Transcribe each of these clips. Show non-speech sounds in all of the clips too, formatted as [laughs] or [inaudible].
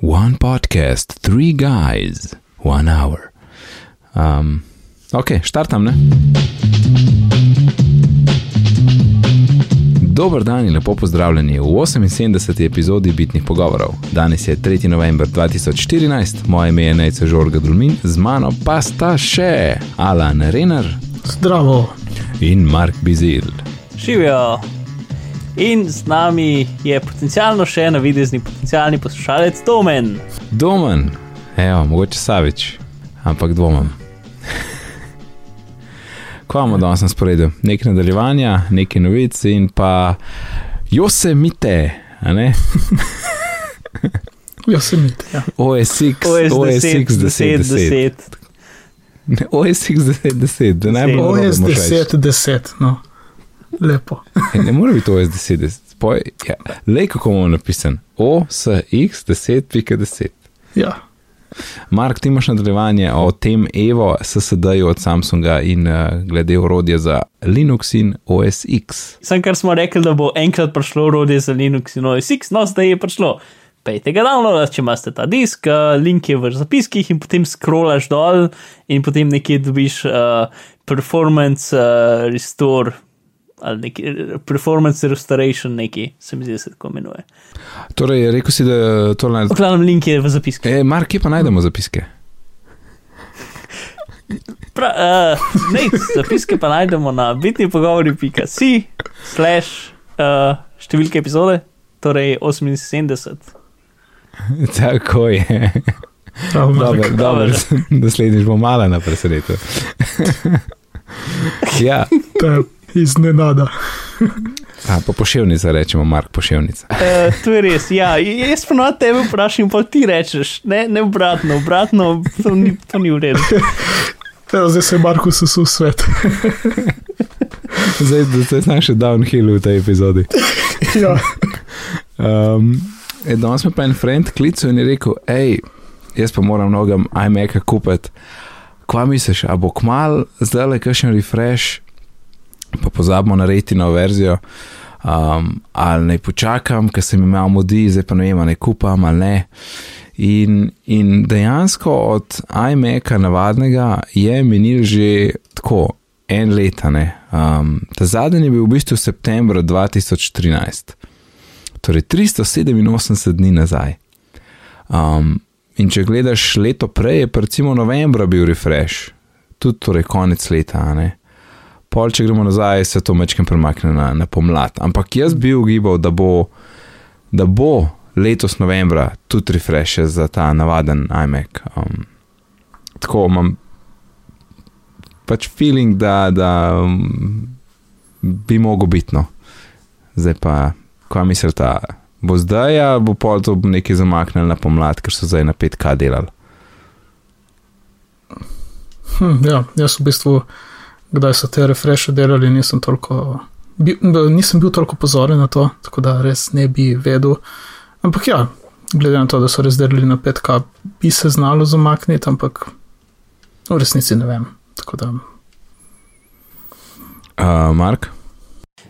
One podcast, three guys, one hour. Um, ok, štartam, ne? Dober dan in lepo pozdravljeni v 78. epizodi Bitnih pogovorov. Danes je 3. november 2014, moje ime je Nejce Žorga Dulmin, z mano pa sta še Alan Renar Zdravo. in Mark Bizil. Živijo. In z nami je potencialno še navidezni potencialni poslušalec Domen. Domen, evo, mogoče Savič, ampak dvomim. Kva imamo danes na sporedu? Nekaj nadaljevanja, nekaj novic in pa Josemite, a ne? [laughs] Josemite. Ja. OSX, OS OSX 10, 10. 10. Ne, OSX 10, 10, da ne bo OS 10, 10, no. Lepo. [laughs] Ne more biti OS 10, 10. Poj, ja. Lej, kako bomo napisan. OSX 10, pika 10. Ja. Mark, ti imaš nadaljevanje o tem Evo, SSD-ju od Samsunga in uh, glede orodja za Linux in OS X. Sem kar smo rekli, da bo enkrat prišlo urodje za Linux in OS X, no zdaj je prišlo. Pejte ga download, če imate ta disk, uh, link je v zapiskih in potem scrollaš dol in potem nekje dobiš uh, performance uh, restore ali neki performance restoration, neki se mi zdi, da se tako imenuje. Torej, rekel si, da to naj. Glavnem link je v zapiskih. E, Mark, kje pa najdemo zapiske? Pra, uh, ne, zapiske pa najdemo na bitni pogovori.si, slash uh, številke epizode, torej 78. [laughs] Tako je. Dobro, Mark. dobro, [laughs] naslednjič bo mala na presenetu. [laughs] ja, iznenada. a, pa poševnica rečemo, Mark, poševnica. Uh, to je res, ja. Jaz pa na tebe vprašam, pa ti rečeš, ne, ne obratno, obratno, to ni, to ni v redu. Evo, zdaj se je Marko sesul svet. Zdaj, da se znaš še downhill v tej epizodi. ja. Um, e, danes me pa en friend klical in je rekel, hej, jaz pa moram nogam iMac-a kupiti. Kva misliš, a bo kmal zdaj le kakšen refresh, pa pozabimo narediti novo verzijo, um, ali naj počakam, ker sem imel modi, zdaj pa ne vem, naj kupam ali ne. In, in dejansko od iMac-a navadnega je minil že tako en leta. ne. Um, ta zadnji je bil v bistvu septembra 2013 torej 387 dni nazaj. Um, in če gledaš leto prej, je recimo novembra bil refresh, tudi torej konec leta. ne. Pol, če gremo nazaj, se to mečkem premakne na, na pomlad. Ampak jaz bi ugibal, da bo, da bo letos novembra tudi refresh za ta navaden iMac. Um, tako imam pač feeling, da, da um, bi mogel biti no. Zdaj pa, kaj mislite, bo zdaj, ali bo pol to nekaj zamaknili na pomlad, ker so zdaj na 5K delali. Hm, ja, jaz v bistvu, kdaj so te refreše delali, nisem toliko. Bil, nisem bil toliko pozoren na to, tako da res ne bi vedel. Ampak ja, glede na to, da so res delali na 5K, bi se znalo zamakniti, ampak v resnici ne vem. Tako da Uh, Mark?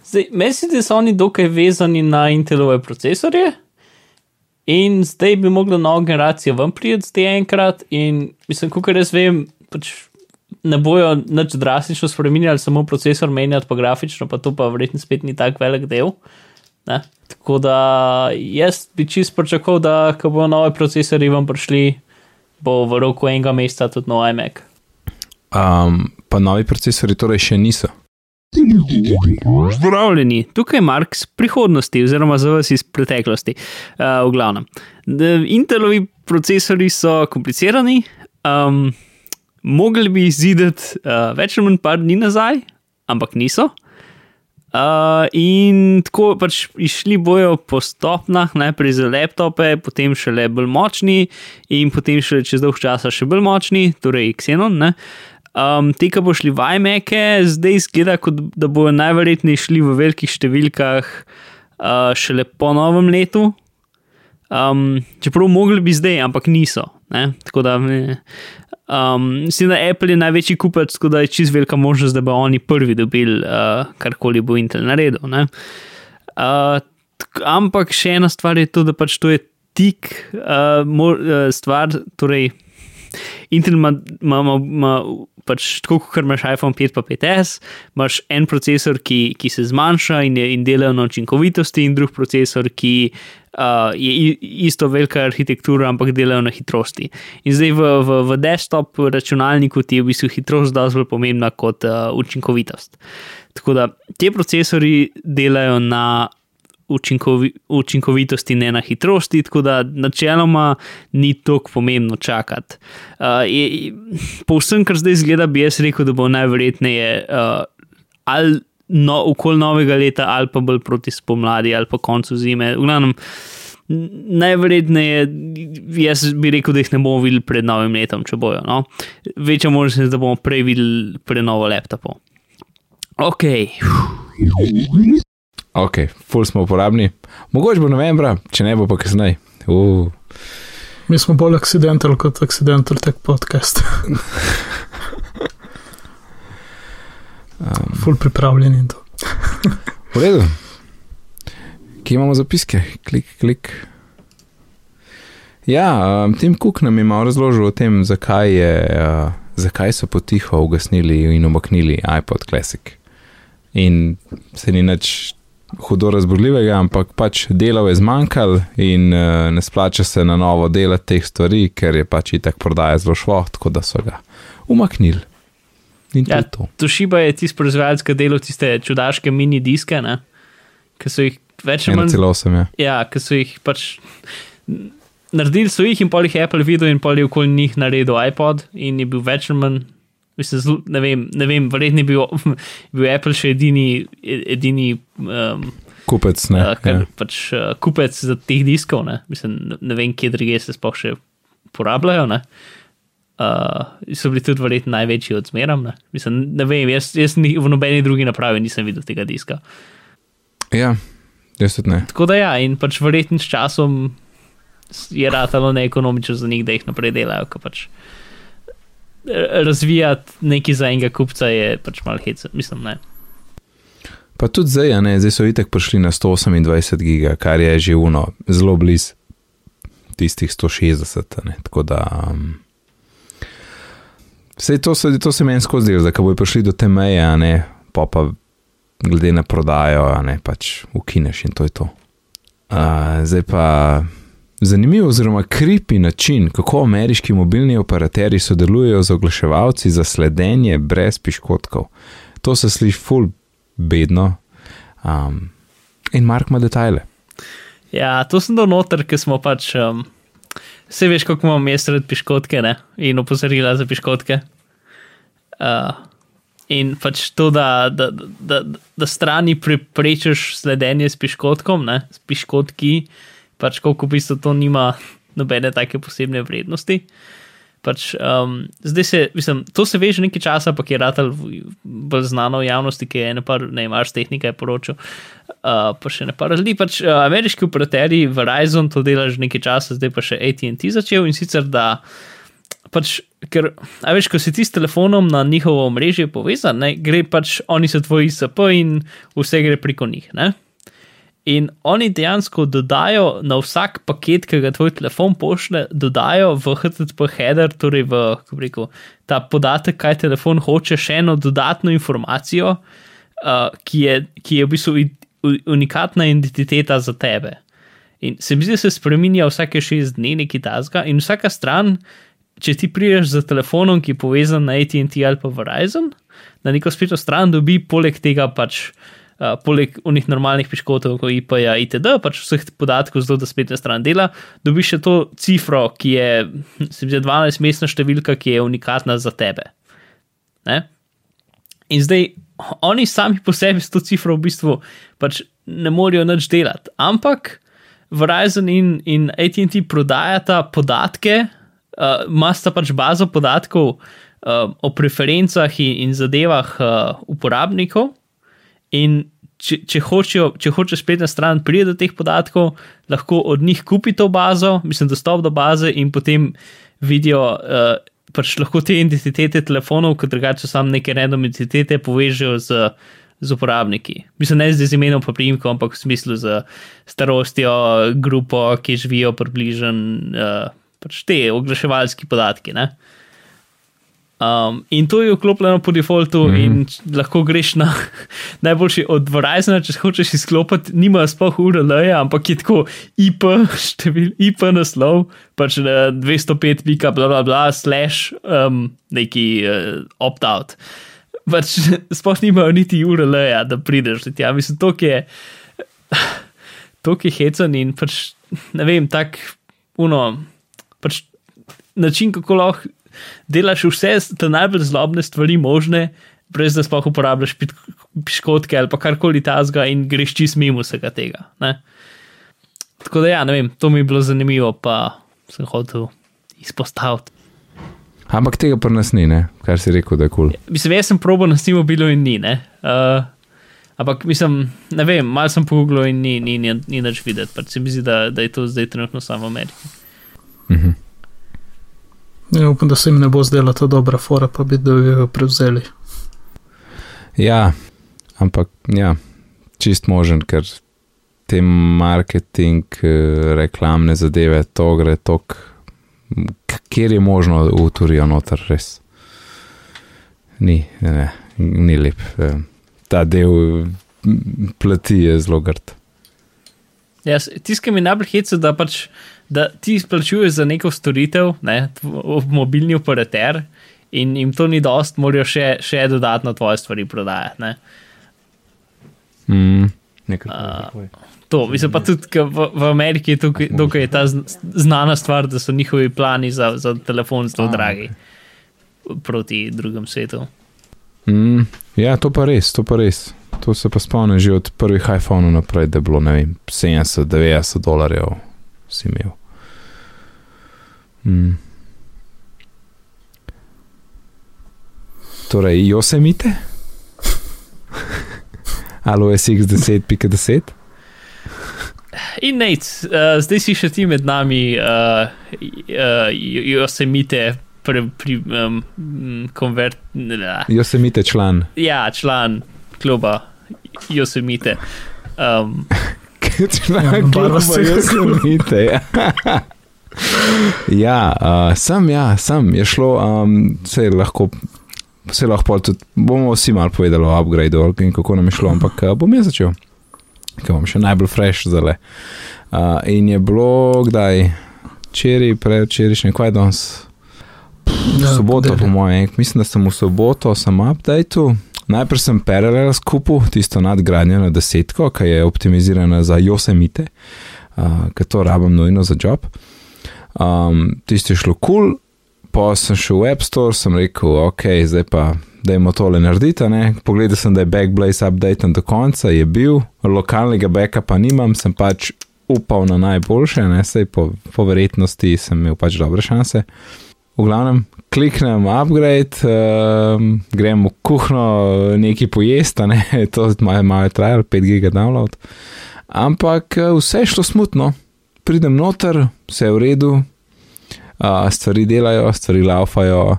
Zdaj, meni se zdi, da so oni dokaj vezani na Intelove procesorje. In zdaj bi mogla nova generacija ven priti zdaj enkrat. In mislim, kot jaz vem, pač ne bojo nič drastično spremenjali, samo procesor menjati, pa grafično, pa to pa verjetno spet ni tako velik del. Ne? Tako da jaz bi čist pričakoval, da ko bodo nove procesori ven prišli, bo v roku enega meseca tudi nov iMac. Um, pa novi procesori torej še niso. Zdravljeni, tukaj je Mark z prihodnosti, oziroma za vas iz preteklosti. Uh, v glavnem. Intelovi procesori so komplicirani, um, mogli bi izideti uh, več ali manj par dni nazaj, ampak niso. Uh, in tako pač išli bojo po stopnah, najprej za laptope, potem šele bolj močni, in potem še čez dolg časa še bolj močni, torej Xenon. Ne? Um, te, ki bo šli v iMac-e, zdaj izgleda, kot da bodo najverjetneje šli v velikih številkah uh, šele po novem letu. Um, čeprav mogli bi zdaj, ampak niso. Ne? Tako da, ne. um, mislim, da Apple je največji kupec, tako da je čist velika možnost, da bo oni prvi dobili uh, karkoli bo Intel naredil. ne. Uh, ampak še ena stvar je to, da pač to je tik uh, mor, uh, stvar. Torej, Intel ima, ima, ima, ima pač tako, kot imaš iPhone 5 pa 5S, imaš en procesor, ki, ki se zmanjša in, je, in dela na učinkovitosti, in drug procesor, ki uh, je isto velika arhitektura, ampak delajo na hitrosti. In zdaj v, v, v desktop računalniku ti je v bistvu hitrost dosti bolj pomembna kot uh, učinkovitost. Tako da ti procesori delajo na učinkovi, učinkovitosti, ne na hitrosti, tako da načeloma ni tako pomembno čakati. Uh, po vsem, kar zdaj zgleda, bi jaz rekel, da bo najverjetneje uh, ali no, okoli novega leta, ali pa bolj proti spomladi, ali pa koncu zime. V glavnem, najverjetneje, jaz bi rekel, da jih ne bomo videli pred novim letom, če bojo. No? Večja možnost je, da bomo prej videli prenovo laptopov. Ok. Ok, full smo uporabni. Mogoče bo novembra, če ne bo pa kasneje. Uh. Mi smo bolj accidental kot accidental tech podcast. [laughs] um. Full pripravljeni in to. v redu. Kje imamo zapiske? Klik, klik. Ja, um, Tim Cook nam je malo razložil o tem, zakaj, je, uh, zakaj so potiho ugasnili in omaknili iPod Classic. In se ni nič hudo razborljivega, ampak pač delov je zmanjkalo in uh, ne splača se na novo delati teh stvari, ker je pač itak prodaja zelo šlo, tako da so ga umaknili. In Ja, to. Toshiba je tisti proizvajalec, ki dela tiste čudaške mini diske, ne? ki so jih več ali manj. 1,8 je. Ja, ki so jih pač naredili, so jih in pol jih Apple videl, in pol je okoli njih naredil iPod, in je bil več ali manj. Mislim, zelo, ne vem, ne vem verjetno je bil, [laughs] bil Apple še edini, edini um, Kupec, ne. uh, kar, ja. pač, uh, kupec za teh diskov. Ne, Mislim, ne, vem, kje druge se sploh še uporabljajo. Ne. Uh, so bili tudi verjetno največji od zmeram. Ne. Mislim, ne vem, jaz, jaz ni, v nobeni drugi napravi nisem videl tega diska. ja, jaz tudi ne. Tako da ja, in pač verjetno s časom je ratalo neekonomično za njih, da jih naprej delajo. Pač eh, razvijati nekaj za enega kupca je pač malo hecno, mislim, ne. Pa tudi zdaj, a ne, zdaj so itek prišli na 128 giga, kar je že uno, zelo blizu tistih 160. a Ne, tako da. Um, Vse to se, to se meni skozi zdelo, da ko bojo prišli do te meje, ne, pa pa glede na prodajo, ne pač ukineš in to je to. Uh, zdaj pa zanimiv, oziroma kripi način, kako ameriški mobilni operaterji sodelujejo z oglaševalci za sledenje brez piškotkov. To se sliši ful bedno. Um, in Mark ima detajle. Ja, to sem dal noter, ker smo pač. Um, Vse veš, kako imamo mesto red piškotke ne? in opozorila za piškotke. Uh, in pač to, da, da, da, da strani preprečiš sledenje s piškotkom, ne? s piškotki, pač koliko v bistvu to nima nobene take posebne vrednosti. Pač, um, zdaj se, mislim, to se ve že nekaj časa, ampak je ratal bolj znano v javnosti, ki je nepar, ne imaš tehnika, je poročal. Uh, pa še ne pa razli. Pač, uh, ameriški operaterji Verizon to dela že nekaj časa, zdaj pa še ATT začel in sicer da. Pač, ker, a veš, ko si ti s telefonom na njihovo omrežje povezan, ne, gre pač, oni so tvoji ISP in vse gre preko njih. Ne? In oni dejansko dodajo na vsak paket, ki ga tvoj telefon pošle, dodajo v HTTP header, torej v rekel, ta podatek, kaj telefon hoče, še eno dodatno informacijo, uh, ki, je, ki je v bistvu unikatna identiteta za tebe. In se mi zdi, da se spremenja vsake šest dni neki tasga, in vsaka stran, če ti priješ z telefonom, ki je povezan na ATT ali pa Verizon, na neko spletno stran dobi poleg tega pač. Uh, poleg unih normalnih piškotov, kot IP-ja, itd., pač vseh podatkov, zelo da spletna stran dela, dobiš še to cifro, ki je, se mi zdi, 12-mestna številka, ki je unikatna za tebe. Ne? In zdaj oni sami po sebi s to cifro v bistvu pač ne morejo nič delati, ampak Verizon in, in ATT prodajata podatke, uh, imata pač bazo podatkov uh, o preferencah in, in zadevah uh, uporabnikov. In če, če, hočejo, če hoče spletna stran priti do teh podatkov, lahko od njih kupi to bazo, mislim, dostop do baze in potem vidijo. Uh, Pač lahko te identitete telefonov, kot drugače samo neke random identitete, povežejo z z uporabniki. Mislim, ne z imenom pa primkom, ampak v smislu z starostjo, grupo, ki živijo približno, uh, pač te oglaševalski podatki. Ne? Um, in to je vklopljeno po defaultu, mm -hmm. in lahko greš na [laughs] najboljši od Verizona, če hočeš izklopiti, nima sploh URL, ampak je tako IP, števil, IP naslov, pač na 205, pika, bla, bla, bla, slash, um, neki uh, opt-out. Pač [laughs] sploh nimajo niti URL, da prideš do tega. Mislim, to je, [sighs] to je hecen in pač ne vem, tak, uno, pač način, kako lahko delaš vse te najbolj zlobne stvari možne, brez da sploh uporabljaš piškotke ali karkoli tazga in greš čist mimo vsega tega. Ne? Tako da ja, ne vem, to mi je bilo zanimivo, pa sem hotel izpostaviti. Ampak tega pa nas ni, ne? kar si rekel, da je kul. Cool. Mislim, jaz sem probo na Steamu bilo in ni. Uh, ampak mislim, ne vem, malo sem pogooglil in ni, ni, ni, ni nič videti. Pač se mi zdi, da, da je to zdaj trenutno samo v Ameriki. Uh -huh. Ja, upam, da se jim ne bo zdela ta dobra fora, pa bi da bi jo prevzeli. Ja, ampak ja, čist možen, ker te marketing, eh, reklamne zadeve, to gre tok, kjer je možno v Turijo noter res. Ni, ne, ni lep. Eh, ta del plati je zelo grd. Ja, tiskam mi najbolj heca, da pač da ti izplačuješ za neko storitev, ne, mobilni operater, in jim to ni dost, morajo še, še dodatno tvoje stvari prodajati. Mm, to, mislim pa tudi, v, v Ameriki je tukaj, tukaj je ta znana stvar, da so njihovi plani za, za telefon zelo dragi proti drugem svetu. Mm, ja, to pa res, to pa res. To se pa spomnim že od prvih iPhone-ov naprej, da je bilo vem, 70-90 dolarjev, si imel. Mm. Torej, Josemite? [laughs] Ali OSX10, pika 10? In nec, uh, zdaj si še ti med nami, uh, uh, Josemite, pri, pri um, konvert. Josemite član. Ja, član kluba, Josemite. Um, član kluba, Josemite. Ja. ja, uh, sem, ja, sem, je šlo, um, se lahko, se lahko tudi, bomo vsi malo povedali o upgradeu in kako nam je šlo, ampak uh, bom jaz začel, ker bom še najbolj fresh zale. Uh, in je bilo, kdaj, včeraj, prevčerajšnji, kaj danes? Ja, soboto, po mojem, mislim, da sem v soboto, sem updateu. Najprej sem paralel skupil tisto nadgradnjo na desetko, ki je optimizirana za Yosemite, uh, ki to rabim nujno za job. Um, tisti je šlo kul, cool, pa sem šel v App Store, sem rekel, ok, zdaj pa dajmo tole narediti. Pogledal sem, da je Backblaze updated do konca, je bil, lokalnega backupa nimam, sem pač upal na najboljše, ne sej po, po verjetnosti sem imel pač dobre šanse. V glavnem, kliknem upgrade, um, grem v kuhno nekaj pojesti, ne? [laughs] to je malo, trajalo, 5 giga download. Ampak uh, vse je šlo smutno pridem noter, vse je v redu, uh, stvari delajo, stvari laufajo.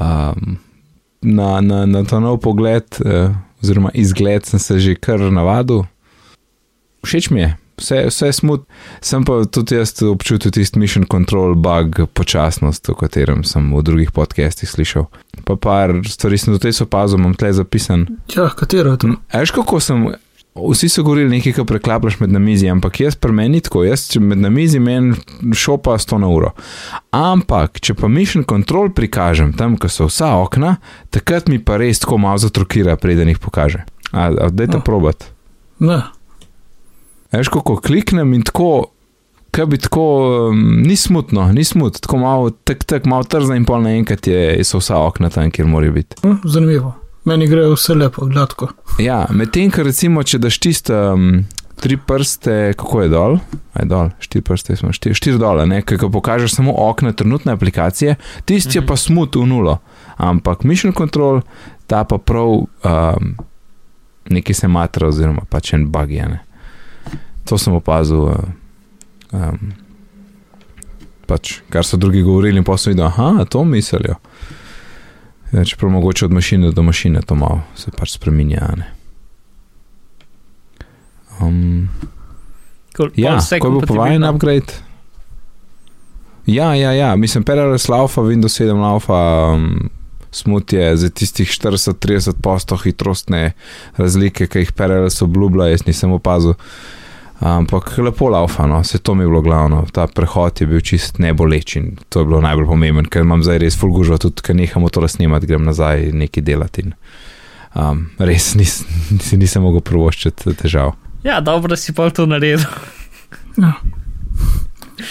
Um, na, na, na ta nov pogled, uh, oziroma izgled, sem se že kar navadil. Všeč mi je, vse, vse smut, sem pa tudi jaz občutil tisti mission control bug, počasnost, o katerem sem v drugih podcestih slišal. Pa par stvari sem tudi opazil, imam tle zapisan. Ja, katero je to? Veš, kako sem. Vsi so govorili nekaj, kar preklapljaš med namizi, ampak jaz pri meni tako, jaz med namizi meni šopa 100 na uro. Ampak, če pa mission control prikažem tam, ko so vsa okna, takrat mi pa res tako malo zatrokira, preden jih pokaže. Daj te no. probat. Ne. Veš, kako kliknem in tako, kaj bi tako, um, ni smutno, ni smutno, tako malo, tak, tak, malo trzno in pol naenkrat so vsa okna tam, kjer morajo biti. Hm, zanimivo. Meni gre vse lepo, gladko. Ja, medtem, ker recimo, če daš tiste um, tri prste, kako je dol, aj dol, štiri prste, smo štiri, štiri dole, ne, ki pokažeš samo okna trenutne aplikacije, tisti je pa mhm. smut v nulo. Ampak mission control, ta pa prav um, neki se matra, oziroma pač en bug je. Ne. To sem opazil. Um, pač, kar so drugi govorili, in pa so videli, da to mislijo. Ja, čeprav mogoče od mašine do mašine to malo se pač spremenja. Um, Cool. ja, ko je bil povajen upgrade. Ja, ja, ja, mislim, PRLS laufa, Windows 7 laufa, um, smutje za tistih 40-30 posto hitrostne razlike, ki jih PRLS obljublja, jaz nisem opazil. Ampak lepo laufa, no, se to mi je bilo glavno. Ta prehod je bil čist neboleč in to je bilo najbolj pomembno, ker imam zdaj res fulgužo, tudi ker nehamo to snemati, grem nazaj nekaj delati. In, um, res nis, nis, nisem mogel provoščiti težav. Ja, dobro, si pa to naredil. Ja,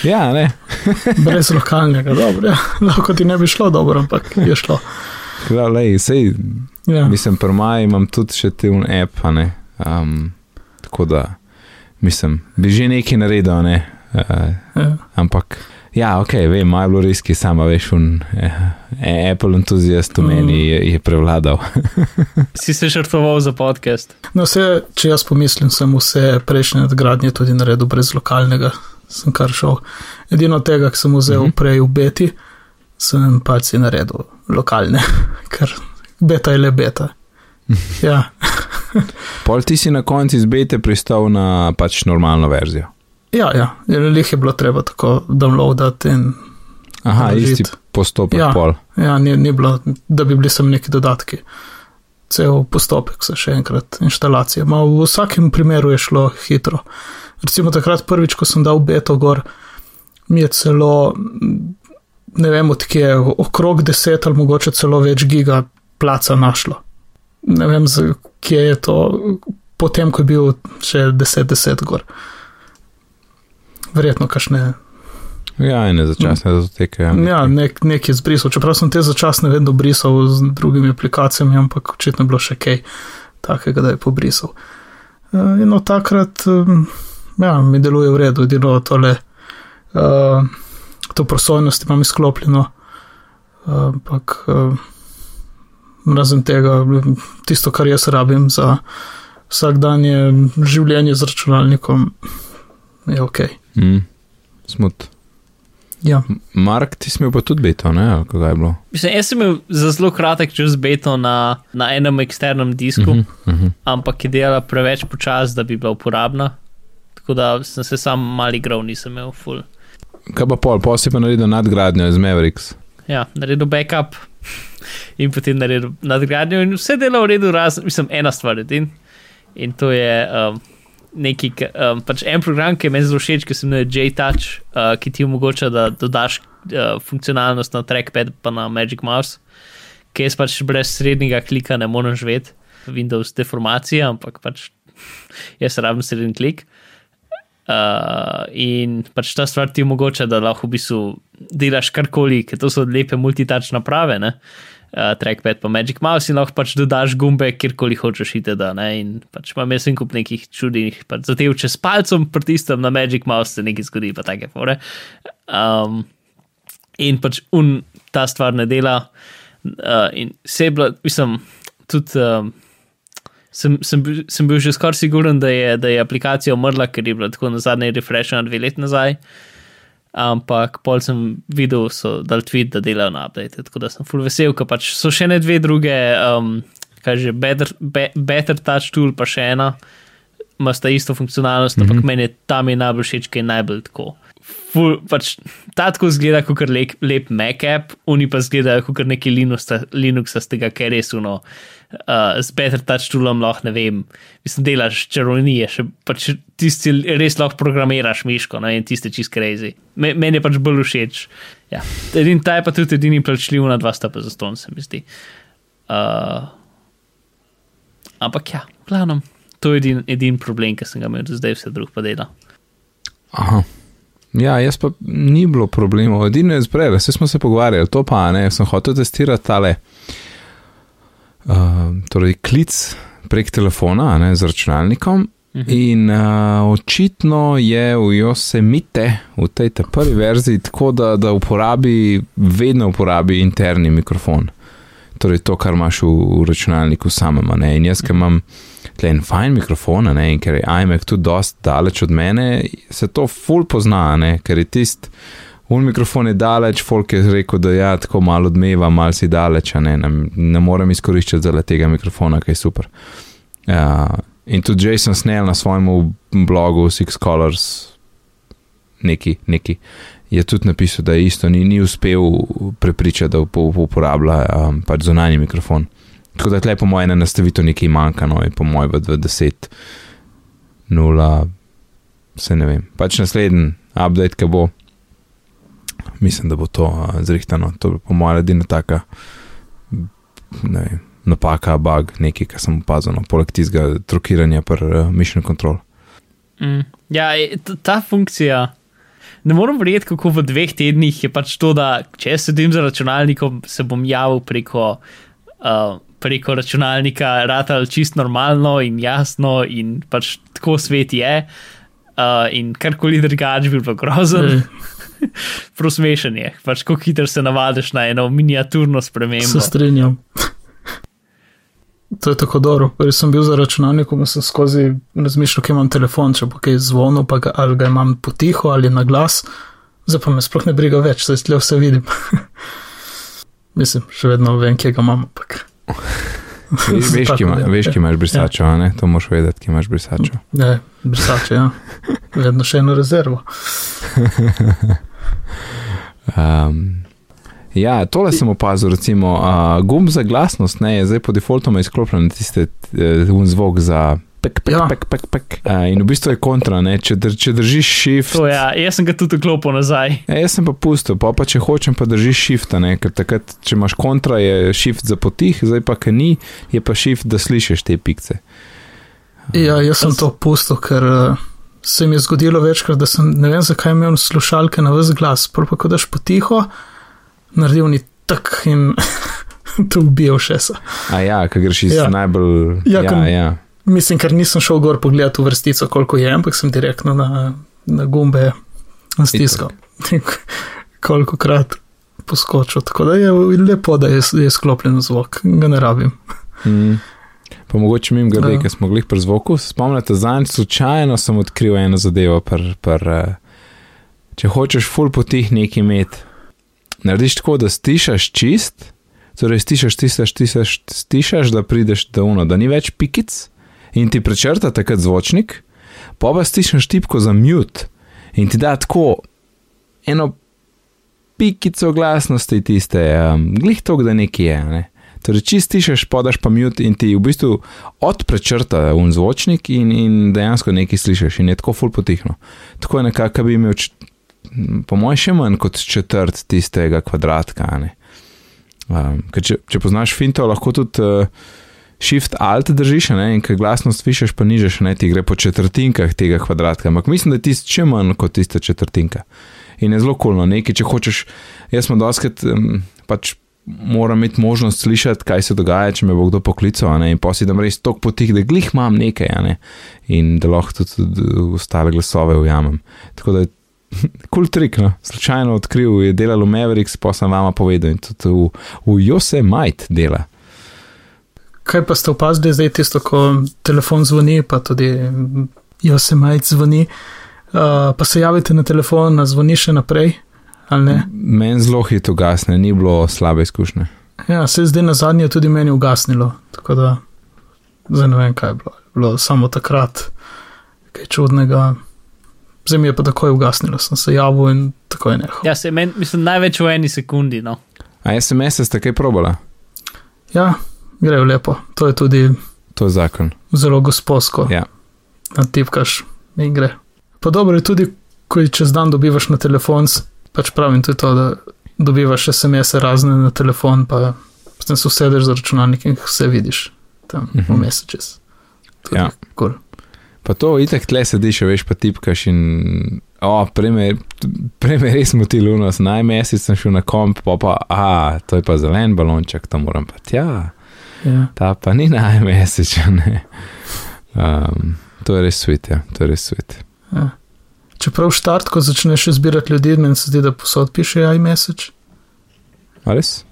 Ja, ne. [laughs] brez lokalnega, dobro. Ja. Lahko ti ne bi šlo dobro, ampak je šlo. Kla, lej, sej, Ja. Mislim, pri Maju imam tudi še te un app, a ne. Um, tako da, mislim, bi že nekaj naredil, ne. Uh, Ja. ampak, ja, ok, vem, Maj je bilo res, ki sama veš, un eh, Apple entuzijast v meni je, je prevladal. [laughs] Si se žrtvoval za podcast. No, vse, če jaz pomislim, sem vse prejšnje nadgradnje tudi naredil brez lokalnega, sem kar šel. Edino tega, ki sem vzel Mhm. -huh. prej v beti, sem pač si naredil lokalne, [laughs] ker beta je le beta. [laughs] Ja, [laughs] Pol ti si na koncu izbete pristal na pač normalno verzijo. ja, ja. lih je bilo treba tako downloadati in Aha, Vložit. isti postopek Ja. pol. ja, ni, ni bilo, da bi bili sem neki dodatki. Cel postopek se še enkrat inštalacije. Ma v vsakem primeru je šlo hitro. Recimo takrat prvič, ko sem dal beto gor, mi je celo, ne vem, odkje, okrog 10 ali mogoče celo več giga placa našlo. Ne vem, kje je to, potem, ko je bil še 10-10 gor. Verjetno kašne Ja, in začasne zatekajo. Ja, nek, nek je zbrisal. Čeprav sem te začasne vedno brisal z drugimi aplikacijami, ampak očitno je bilo še kaj takega, da je pobrisal. Uh, in od takrat ja, mi deluje v redu, edino tole, uh, to prosojnost imam izklopljeno, uh, ampak uh, razen tega, tisto, kar jaz rabim za vsakdanje življenje z računalnikom, je ok. Mm, smut. Ja. Mark, ti si imel pa tudi beto, ne? Kaj je bilo? Mislim, jaz sem imel za zelo kratek čas beto na, na enem eksternem disku, uh -huh. mhm. ampak je delala preveč počasi, da bi bila uporabna. Tako da sem se sam mal igral, nisem imel full. Kaj pa pol, pol si pa naredil nadgradnjo iz Mavericks. Ja, naredil backup in potem naredil nadgradnjo, in vse dela v redu, razen, mislim, ena stvar in, in to je um, neki, um, pač en program, ki je meni zelo všeč, ki se imenuje JTouch, uh, ki ti omogoča, da dodaš uh, funkcionalnost na trackpad pa na Magic Mouse, ki jaz pač brez srednjega klika ne morem živeti, Windows deformacija, ampak pač [laughs] jaz rabim srednji klik. In pač ta stvar ti omogoča, da lahko v bistvu delaš karkoli, ker to so lepe multitouch naprave, ne? Uh, trackpad pa Magic Mouse in lahko pač dodaš gumbe, kjerkoli hočeš iti. Da, ne? in pač imam jaz en kup nekih čudnih, pač zatev, če s palcem pritisnem na Magic Mouse, se nekaj zgodi, pa take fore. Um, in pač un ta stvar ne dela. Uh, in se je bila, mislim, tudi. Um, sem, sem, sem bil že skoraj siguren, da je, da je aplikacija umrla, ker je bila tako na zadnje refreshena dve leti nazaj. Ampak pol sem videl, so dal tweet, da delajo na update, tako da sem full vesel, ker pač so še ne dve druge, um, kaj že, better, be, better touch tool, pa še ena, ima sta isto funkcionalnost, mm -hmm. ampak meni je tam je najbolj všeč, ker je najbolj tako. Ful, pač, ta tako zgleda kot lep, lep Mac app, oni pa zgledajo kot neki Linuxa, Linuxa z tega, ker res uno. Uh, z Better Touch toolom lahko ne vem, mislim, delaš čarovnije, še pač tisti res lahko programiraš miško, no, in tiste čist crazy. Me, meni je pač bolj všeč. Ja. Edin, ta je pa tudi edini plačljiv na dva stopa za ston, se mi zdi. Uh, ampak ja, v glavnem, to je edin, edin problem, ki sem ga imel zdaj, vse drug pa dela. Aha. Ja, jaz pa ni bilo problemov, edino je zbrele, vse smo se pogovarjali, to pa ne, sem hotel testirati tale, uh, torej klic prek telefona, ne, z računalnikom. Mhm. In uh, očitno je v Yosemite, v tej prvi verziji, tako da, da uporabi, vedno uporabi interni mikrofon. Torej to, kar imaš v, v računalniku samem. Ne? In jaz, ki imam tle en fajn mikrofon, ne? in ker je iMac tudi dost daleč od mene, se to ful pozna, ne? ker je tist. Un mikrofon je daleč, folk je rekel, da ja, tako malo odmeva, malo si daleč, ne, ne, ne morem izkoriščati zale tega mikrofona, ki je super. Ja, In tudi Jason Snell na svojem blogu Six Colors, neki, neki, je tudi napisal, da je isto ni, ni uspel prepričati, da up- up- uporablja um, pač zunanji mikrofon. Tako da tle po mojem na nastavitev nekaj manjka, no po mojem v 20, 0, se ne vem. Pač naslednji update, ki bo, mislim, da bo to uh, zrihtano. To bo po mojem edina taka, ne vem, napaka, bug, nekaj, kar sem opazil, no, poleg tistega trokiranja per uh, mission control. Mm. Ja, e, ta funkcija. Ne morem verjeti, kako v dveh tednih je pač to, da če sedim za računalnikom, se bom javil preko, uh, preko računalnika, ratal čist normalno in jasno, in pač tako svet je. Uh, in karkoli drugače bi bilo grozno, [laughs] Ej, prosmešen je. Pač kako hitro se navadiš na eno miniaturno spremembo. Se strinjam. To je tako dobro. Prej sem bil za računalnikom in sem skozi razmišljal, kje imam telefon, če bo kaj zvonil, pa ga, ali ga imam potiho ali na glas. Zdaj pa me sploh ne briga več, saj tle vse vidim. [laughs] Mislim, še vedno vem, kje ga imam. Ampak. Veš, veš, ki ima, ja. veš, ki imaš brisačo, a ne? To moraš vedeti, ki imaš brisačo. Ne, brisače, ja. Vedno še eno rezervo. [laughs] Um, ja, tole sem opazil, recimo, uh, gumb za glasnost, ne, je zdaj po defaultu izklopljen tiste uh, zvok za pek, pek, Ja. pek, pek, pek. Uh, in v bistvu je kontra, ne, če, dr, če držiš shift. To, ja, jaz sem ga tudi klopil nazaj. Ja, jaz sem pa pustil, pa, pa če hočem, pa držiš shift, ne, ker takrat, če imaš kontra, je shift za potih, zdaj pa, ker ni, je pa shift, da slišiš te pikce. Ja, jaz sem to pustil, ker uh, se mi je zgodilo večkrat, da sem ne vem, zakaj imel slušalke na vse glas. Prvo pa, ko daš potiho, naredil ni tak in [laughs] to ubijal še se. A ja, ker greš iz Ja. najbolj. Ja, Ja, ja, ja. Mislim, ker nisem šel gor pogledat v vrstico, koliko je, ampak sem direktno na, na gumbe stiskal. [laughs] koliko krat poskočil. Tako da je lepo, da je, je sklopljen zvok, ga ne rabim. Mm. Pa mogoče mi grede, Ja. ker smo glih pri zvoku. Spomnite, zadnjič slučajno sem odkril eno zadevo. Per, per, eh, če hočeš full potih nekaj imeti, narediš tako, da stišaš čist, torej stišaš, stišaš, stišaš, stišaš da prideš do uno, da ni več pikic in ti prečrta takrat zvočnik, pa pa stišaš tipko za mute in ti da tako eno pikico glasnosti tiste, um, glih to, da nekaj je. Ne? Torej, čist tišeš, podaš pa mute in ti v bistvu odprečrta un zvočnik in, in dejansko nekaj slišiš in je tako ful potihno. Tako je nekako, bi imel, po mojem, še manj kot četrt tistega kvadratka. ne. Um, ker če, če poznaš finto, lahko tudi uh, shift alt držiš ne, in ker glasnost višeš, pa nižeš, ne, ti gre po četrtinkah tega kvadratka. Ampak mislim, da je tisti še manj kot tista četrtinka. In je zelo kulno, nekaj, če hočeš, jaz sem doskrat um, pač moram imeti možnost slišati, kaj se dogaja, če me bo kdo poklical, in posidem res tok potih, da glih imam nekaj, ne, in da lahko tudi, ostale glasove ujamem. Tako da je [laughs] kul cool trik, no. slučajno odkril, je delal v Mavericks, pa sem vama povedal in tudi v, v Yosemite dela. Kaj pa ste opazili zdaj tisto, ko telefon zvoni, pa tudi Josemajc zvoni, uh, pa se javite na telefon, a zvoni še naprej, ali ne? Meni zelo hitro gasne, ni bilo slabe izkušnje. Ja, se zdaj na zadnje je tudi meni ugasnilo, tako da zdaj ne vem, kaj je bilo. Je bilo samo takrat kaj čudnega. Zdaj mi je pa takoj ugasnilo, sem se javil in takoj nehal. Ja, se meni, mislim, največ v eni sekundi. No. A SMS ste kaj probala? Ja, grejo lepo. To je tudi To je zakon. zelo gospodsko. Ja. Natipkaš in gre. Pa dobro je tudi, ko jih čez dan dobivaš na telefon, pač pravim tudi to, da dobivaš SMS-e razne na telefon, pa potem se usedeš za računalnik in vse vidiš tam uh -huh. v Mhm. messages. Tudi Ja. Cool. Pa to itek tle sediš, veš, pa tipkaš in. O, prej me res moti lunos, naj mesec sem šel na komp, pa pa, a, to je pa zelen balonček, to moram pa tja, Ja. ta pa ni naj mesec, ne. Um, to je res svet, ja, to je res svet. Ja. Čeprav štart, ko začneš zbirati ljudi, meni se zdi, da posod piše iMessage. A res?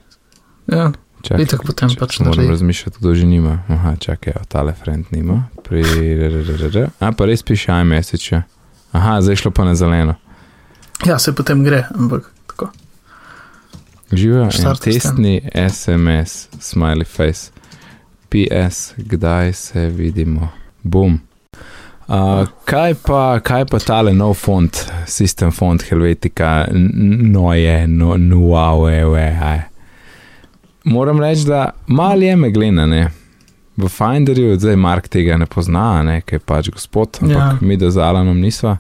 Ja, Čakaj, Itak potem čakaj, pač Moram naredi. razmišljati, kdo že nima. Aha, čakaj, evo, tale friend nima. Pri, a pa res piše iMessage. ja. Aha, zdaj šlo pa na zeleno. ja, se potem gre, ampak tako. Živijo testni SMS, smiley face. PS, kdaj se vidimo? Bum. Uh, kaj, pa, kaj pa tale nov font, sistem font Helvetika, N- no je, no, no. Moram reči, da mal je meglena, ne. V Finderju, zdaj Mark tega ne pozna, ne, ker je pač gospod, ampak ja. mi da z Alanom nisva.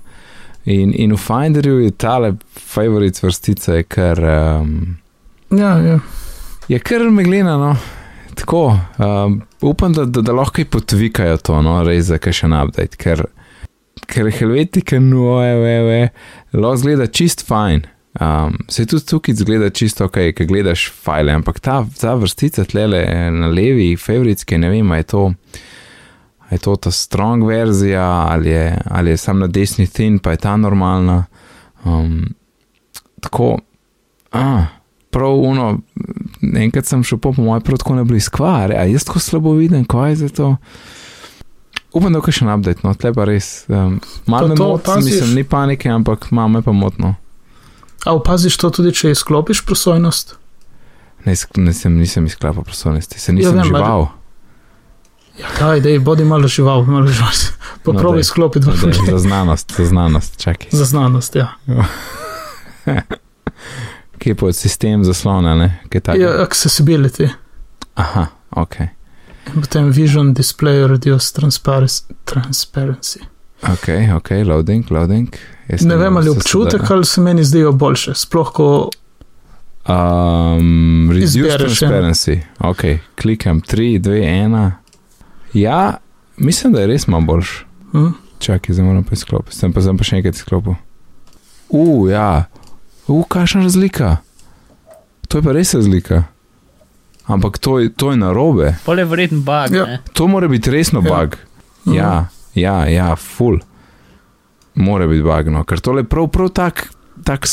In, in v Finderju je tale favorit vrstica, je kar, um, Ja, ja. je kar meglena, no. Tako, um, upam, da, da, da lahko kaj potvikajo to, no, res za kaj še update, ker, ker Helvetika, no, je, lahko zgleda čist fajn. Um, se tudi tukaj zgleda čisto ok, ki gledaš file, ampak ta, ta vrstica tlele na levi, favoritske, ne vem, je to. Je to ta strong verzija ali je, ali je sam na desni thin, pa je ta normalna. Um, tako, a, prav uno, enkrat sem šel po, mojem, prav tako ne bilo izkvar, a jaz tako slabo vidim, kaj je za to. Upam, da je še en update, no, tle pa res. Um, malo to moti, opaziš? mislim, ni panike, ampak malo me pa motno. A opaziš to tudi, če izklopiš prosojnost? Ne, nisem, nisem izklapal prostornosti, se nisem Ja, vem, žival. Ja, daj, dej, bodi malo žival, malo žival. [laughs] No, Poprobi daj. izklopiti No, daj, v za znanost, za znanost, čakaj. Za znanost, ja. [laughs] Kje je pod sistem zaslona, ne? Kaj tako? ja accessibility. Aha, ok. In potem vision, display, reduce transparency. Ok, ok, loading, loading. Jaz Ne vem, ali občutek ali se meni zdijo boljše, sploh ko Um, reduce ja. transparency. Ok, klikam 3, 2, 1. Ja, mislim, da je res malo boljš. hm, Čakaj, zdaj moram pa izklopiti. Sem pa, sem pa še enkrat izklopil. U, ja. U, kakšna razlika. To je pa res razlika. Ampak to je, to je narobe. Pole je verjetno bug. Ja. Ja. To mora biti resno Ja. bug. Ja, ja, ja, full. Mora biti bug, no, ker tole je prav, prav tak. Tak,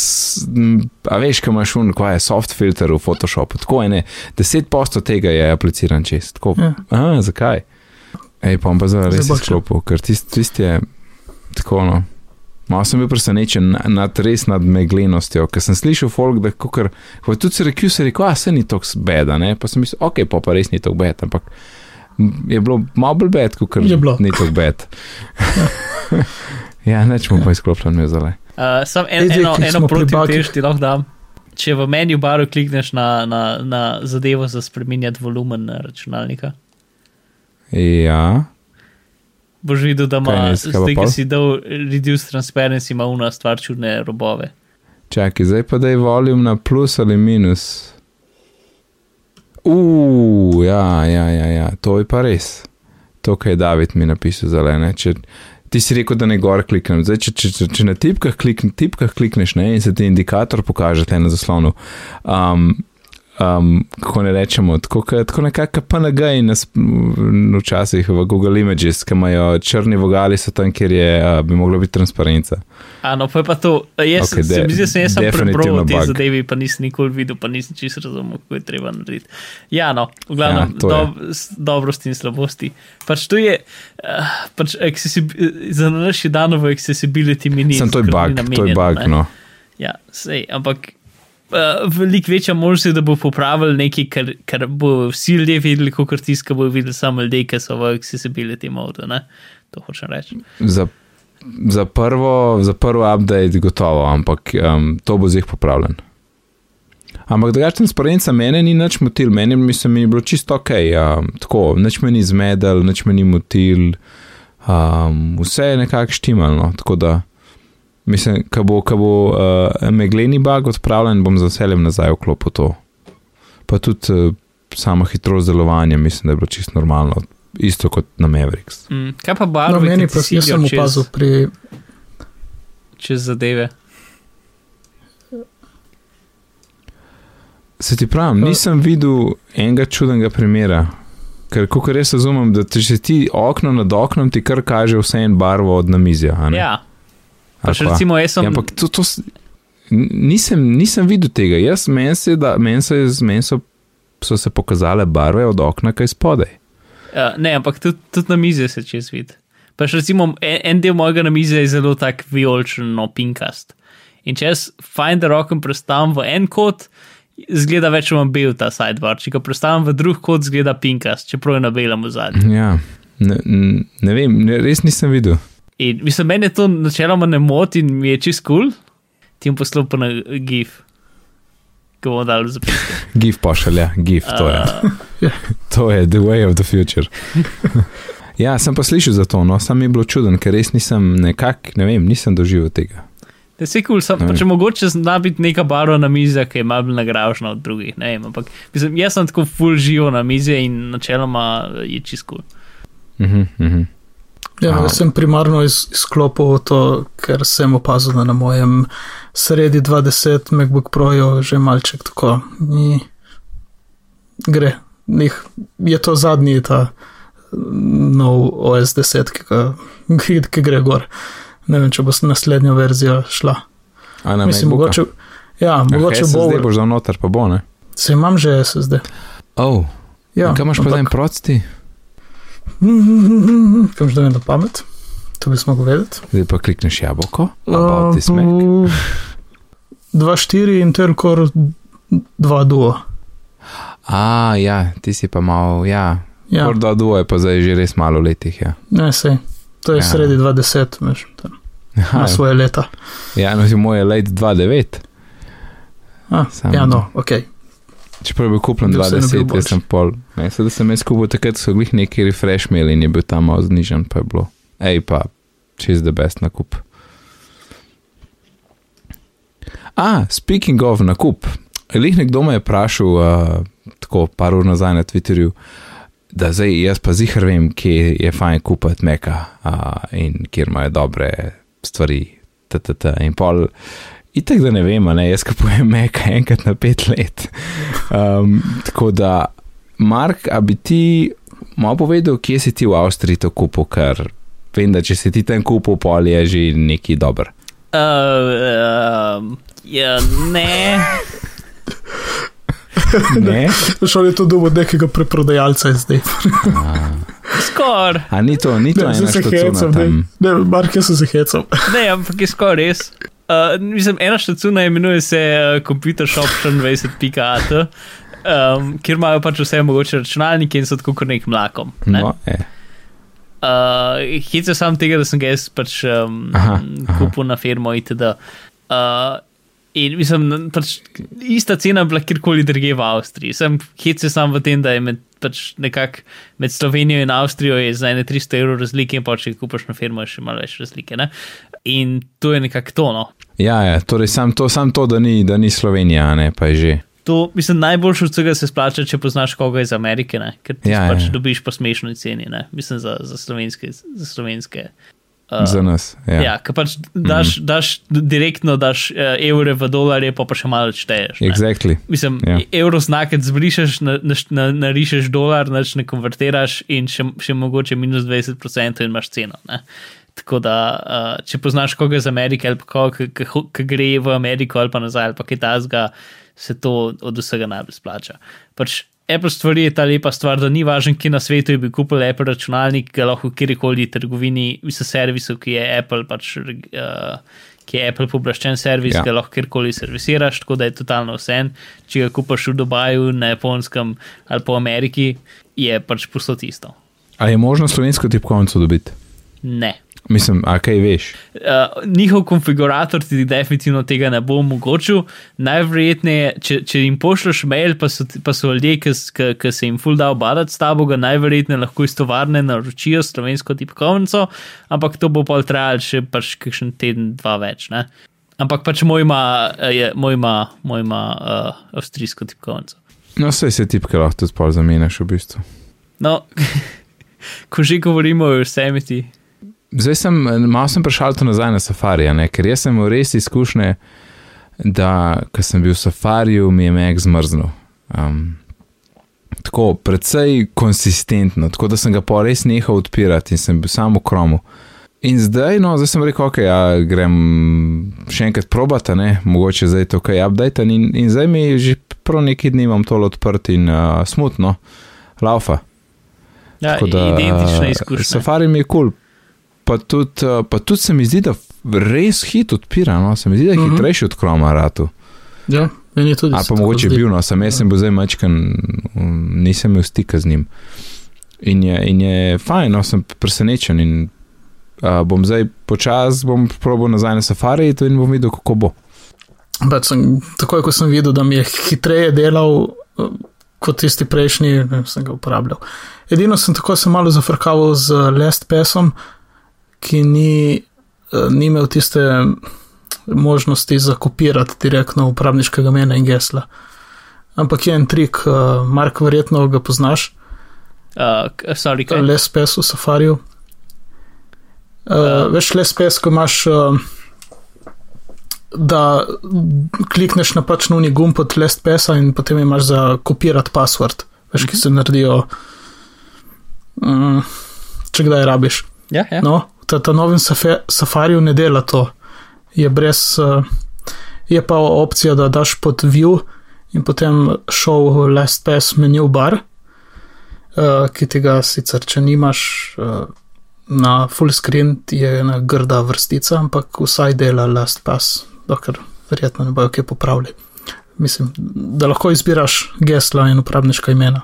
a veš, kaj imaš un, kaj je soft filter v Photoshopu, tako je ne, 10% tega je apliciran čez, tako, Ja. a, zakaj? Ej, pa bom pa zdaj res izklopil, ker tisti tist je tako, no, malo sem bil presenečen na- nad res nad meglenostjo, ker sem slišal folk, da kukar, ko je tudi se rekel, se rekel, a se ni tako beda, ne, pa sem mislil, ok, pa pa res ni tako bed, ampak je bilo malo bolj bed, kot Je bilo. ni tako bed. [laughs] ja, neč mu pa izklopljen mi zdaj. Uh, sam en, Ej, eno, eno proti tež ti lahko dam. Če v menu baru klikneš na, na, na zadevo za spremenjati volumen na računalnika, Ja, boš videl, da ima, zdaj, ki si dal reduce transparency, ima una stvar čudne robove. čakaj, zdaj pa da je volume na plus ali minus. Uf, ja, ja, ja, ja, to je pa res. To, kar je David mi napisal zelene. Če, ti si rekel, da ne gor kliknem. Zdaj, če, če, če, če na tipkah, klik, tipkah klikneš ne, in se ti indikator pokaže na zaslonu. Um, um, kako ne rečemo, tako, tako nekako PNG in nas, včasih v Google Images, ki imajo črni vogali, so tam, kjer je, uh, bi mogla biti transparenca. A no, pa je pa to. Jaz Ok, okay, se mi zdi, da sem jaz sam prebral te bug. zadeve, pa nisem nikoli videl, pa nisem čisto razumel, kako je treba narediti. Ja, no, v glavnem, Ja, dob, dobrosti in slabosti. Pač to je, uh, pač za naš je dano v accessibility mini. Sem to je bug, to je bug, no. Ja, sej, ampak uh, veliko večja možnost da bo popravil nekaj, kar, kar bo vsi ljudje videli, kot tiska bo videli samo ljudje, ki so v accessibility modu. Ne? To hočem reči. Za, za, prvo, za prvo update gotovo, ampak um, to bo zdaj popravljen. Ampak drugače transparenca mene ni nič motil, meni mislim, mi je bilo čisto ok, um, tako, nič me ni zmedel, nič me ni motil, um, vse je nekako štimalno, tako da mislim, ko bo, ko bo uh, megleni bug odpravljen, bom z veseljem nazaj vklopil to. Pa tudi uh, sama hitrost delovanja, mislim, da je bilo čisto normalno, isto kot na Mavericks. Mm, kaj pa No, barve, meni pa jaz sem opazil pri. čez zadeve? Se ti pravim, nisem videl enega čudnega primera. Ker, kot res razumem, da če ti okno nad oknom, ti kar kaže vse en barvo od namizja. a ne? Ja, pač recimo jaz sem. Ja, ampak to, to, nisem, nisem videl tega. Jaz, meni se, da, meni se, meni so, so se pokazale barve od okna, kaj spodaj. Uh, ne, ampak tudi, tudi na mizi se čez vidi. Pač recimo en, en del mojega na mizi je zelo tak vijoličen, no, pinkast. In če jaz Finder rokom predstavim v en kot, zgleda več manj bel ta sidebar. Če ga predstavim v drug kot, zgleda pinkast, čeprav je na belem v zadnjem. Ja, Ne, ne vem, ne, res nisem videl. In mislim, meni to načeloma ne moti in mi je čist kul, cool. ti jim poslal pa na GIF, ki bomo dali zapiske. [laughs] GIF pošalja, GIF, to je. Uh, [laughs] To je the way of the future. [laughs] ja, sem pa slišal za to, no, sam je bilo čuden, ker res nisem nekak, ne vem, nisem doživel tega. Da se kul, cool, pa če mogoče zna biti neka barva na mizi, ki je malo nagražena od drugih. Ne vem, ampak mislim, jaz sem tako full živo na mizi in načeloma je čist kul. Uh -huh, uh -huh. Ja, jaz sem primarno iz, izklopil to, ker sem opazil, da na mojem sredi 20 MacBook Proju že malček tako ni. Gre. Nih, je to zadnji ta nov OS 10, ki, ga, ki, gre gor. Ne vem, če bo s naslednjo verzijo šla. A na Mislim, MacBooka? mogoče, ja, mogoče SSD bo. boš dal noter, pa bo, ne? Se imam že SSD. Oh, Ja, kaj imaš pa zdaj procti? Kam že da vem na pamet? To bi mogli vedeti. Zdaj pa klikneš jabolko, about this Mac. 2.4 Intel Core 2 Duo. A, ja, ti si pa malo, ja. Ja, Core 2 Duo je pa zdaj že res malo letih, ja. ne sej. To je Ja. ja. sredi 20, veš, tam, Aha, na svoje leta. ja, no, si moj je late 2.9. A, Samo- ja, no, ok. Čeprav je bil kupljen Da vse ne bi 20, bil jaz sem pol. Ne, sedaj sem jaz kupil takrat, so glih neki refresh imeli in je bil tam malo znižen, pa je bilo. Ej, pa čez the best nakup. A, speaking of nakup. Lih nekdo me je vprašal, uh, tako par ur nazaj na Twitterju, da zdaj jaz pa zihar vem, kje je fajn kupiti meka uh, in kjer imajo dobre stvari. Ttt, in pol, itek da ne vem, a ne, jaz kupujem meka enkrat na pet let. Um, tako da, Mark, a bi ti malo povedal, kje si ti v Avstriji to kupil, ker vem, da če si ti tam kupil, pol je že neki dober. Uh, uh, ja, ne. Ne? [laughs] Šel je to dub od nekega preprodajalca zdaj. A, [laughs] Skoraj. a ni to, ni to Ne, se hecam, ne, tam. ne, Mark, jaz sem se hecam. Ne, ampak je skoraj res. Uh, mislim, ena štacuna imenuje se uh, Computer Shop 24.at, um, kjer imajo pač vse mogoče računalnike in so tako kot nek mlakom. Ne? No, je. Uh, Hecel sem tega, da sem ga jaz pač um, Aha, aha. kupil na firmo itd. Uh, in mislim, na- pač ista cena bila kjerkoli druge v Avstriji. Sem hecel sam v tem, da je med, pač nekak, med Slovenijo in Avstrijo je za ene 300 evrov razlike in pa če kupaš na firmo, je še malo več razlike. Ne? In to je nekako to. No. Ja, ja, torej sam to, sam to da, ni, da ni Slovenija, ne pa je že. To, mislim, najboljše od vsega se splača, če poznaš koga iz Amerike, ne? ker ti Ja, pač ja. dobiš po smešni ceni, ne? mislim za, za slovenske. Za slovenske Uh, za nas. Ja. Ja, ker pač daš, mm daš direktno daš uh, evre v dolarje, pa pa še malo šteješ. ne. Exactly. Mislim, Ja. ja. evro znakec zbrišeš, na, na, na, narišeš dolar, nač ne konvertiraš in še, še mogoče minus 20% in imaš ceno. Ne? Tako da, uh, če poznaš koga iz Amerike ali pa koga, ki- ki ki gre v Ameriko ali pa nazaj ali pa kaj tasga, se to od vsega najbolj splača. Pač Apple stvari je ta lepa stvar, da ni važno, kje na svetu bi kupil Apple računalnik, ga lahko v kjerkoli trgovini, mislim, servisu, ki je Apple pač. Uh, Ki je Apple pooblaščen servis, Ja. ga lahko kjerkoli servisiraš, tako da je totalno vse. Če ga kupaš v Dubaju, na Japonskem ali v Ameriki, je pač posod isto. A je možno slovensko tipkovnico dobiti? Ne. Mislim, a kaj veš? Uh, njihov konfigurator ti definitivno tega ne bo omogočil. Najverjetneje, če, če jim pošlješ mail, pa so, pa so ljudje, ki, se jim full da obadati s tabo, ga najverjetneje lahko iz tovarne naročijo slovensko tipkovnico, ampak to bo pa trajalo še pač kakšen teden, dva več. Ne? Ampak pač moj ima, eh, je, moj ima, moj ima uh, avstrijsko tipkovnico. No, vse se tipke lahko tudi zamenjaš v bistvu. No, [laughs] ko že govorimo o Yosemite, Zdaj sem, malo sem prišel to nazaj na safari, ne? ker jaz sem imel res izkušnje, da ko sem bil v safariju, mi je Mac zmrznil. Um, tako, precej konsistentno, tako da sem ga pa res nehal odpirati in sem bil samo kromu. In zdaj, no, zdaj sem rekel, ok, ja, grem še enkrat probati, ne, mogoče zdaj to kaj update. In, in zdaj mi je že prav neki dni imam tole odprt in uh, smutno, laufa. ja, Tako da, identična izkušnja. Safari mi je kul. Cool. Pa tudi, eh, pa tudi se mi zdi, da res hit odpira, no? se mi zdi, da je Mhm. hitrejši od Chroma ratu. Ja, meni je tudi. Ali se pa mogoče zdi. bil, no, sem jaz sem bil zdaj mačkan, um, nisem imel stika z njim. In je, in je fajn, no, sem presenečen. In, uh, bom zdaj počasi, bom probil nazaj na safari in bom videl, kako bo. Sem, takoj, ko sem videl, da mi je hitreje delal uh, kot tisti prejšnji, ne, sem ga uporabljal. Edino sem tako se malo zafrkaval z LastPasom, ki ni, uh, ni imel tiste možnosti za kopirati direktno uporabniškega imena in gesla. Ampak je en trik, uh, Mark, verjetno ga poznaš. Uh, sorry, kaj? LastPas v Safariju. Uh, uh, veš, LastPas, ko imaš. Uh, da klikneš na pač nujni gumb pod list pesa in potem imaš za kopirati password, veš, ki se naredijo, um, če kdaj rabiš. Ja, ja. No, ta, ta novim safariju ne dela to. Je, brez, uh, je pa opcija, da daš pod view in potem show last pass menu bar, uh, ki tega sicer, če nimaš. Uh, Na full screen je ena grda vrstica, ampak vsaj dela last pass, dokler verjetno ne bojo kaj popravili. Mislim, da lahko izbiraš gesla in uporabniška imena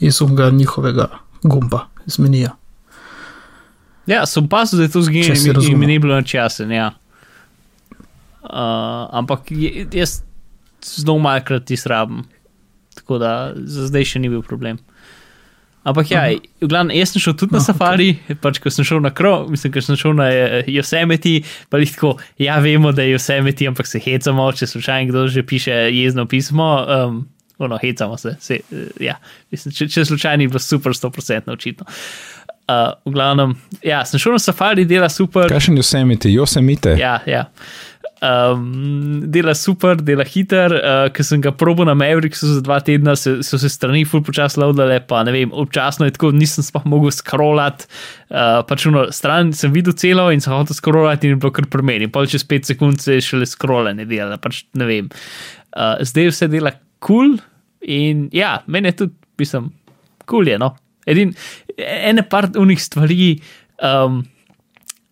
iz unga njihovega gumba, iz menija. Ja, sem pa se zdaj to zginil in mi ni bilo časen. Ja. Uh, ampak jaz zelo malkrat izrabim, tako da za zdaj še ni bil problem. Ampak ja, uh -huh. jaz sem šel tudi na no, safari, okay. pač ko sem šel na krov, mislim, ker sem šel na eh, Yosemite, pa jih tako, ja, vemo, da je Yosemite, ampak se hecamo, če slučajno kdo že piše jezno pismo. Um, Ono, hecamo se, se uh, ja. mislim, če, če slučajno je bilo super, 100% očitno. Uh, v glavnem, ja, sem šel na safari, dela super. Kaj še ni Yosemite, Yosemite? Ja, ja. Um, dela super, dela hiter. Uh, Ker sem ga probil na Mavericku za dva tedna, se, so se strani ful počasi loadale, pa ne vem, občasno je tako, nisem sploh mogel scrollati. Uh, pač eno stran sem videl celo in sem hotel scrollati in je bilo kar premeni. Pol čez 5 sekund se je šele scrollane dela, pač ne vem. Uh, zdaj vse dela kul cool in ja, meni je tudi, mislim, kul cool je. No? Edin, ene par unih stvari, um,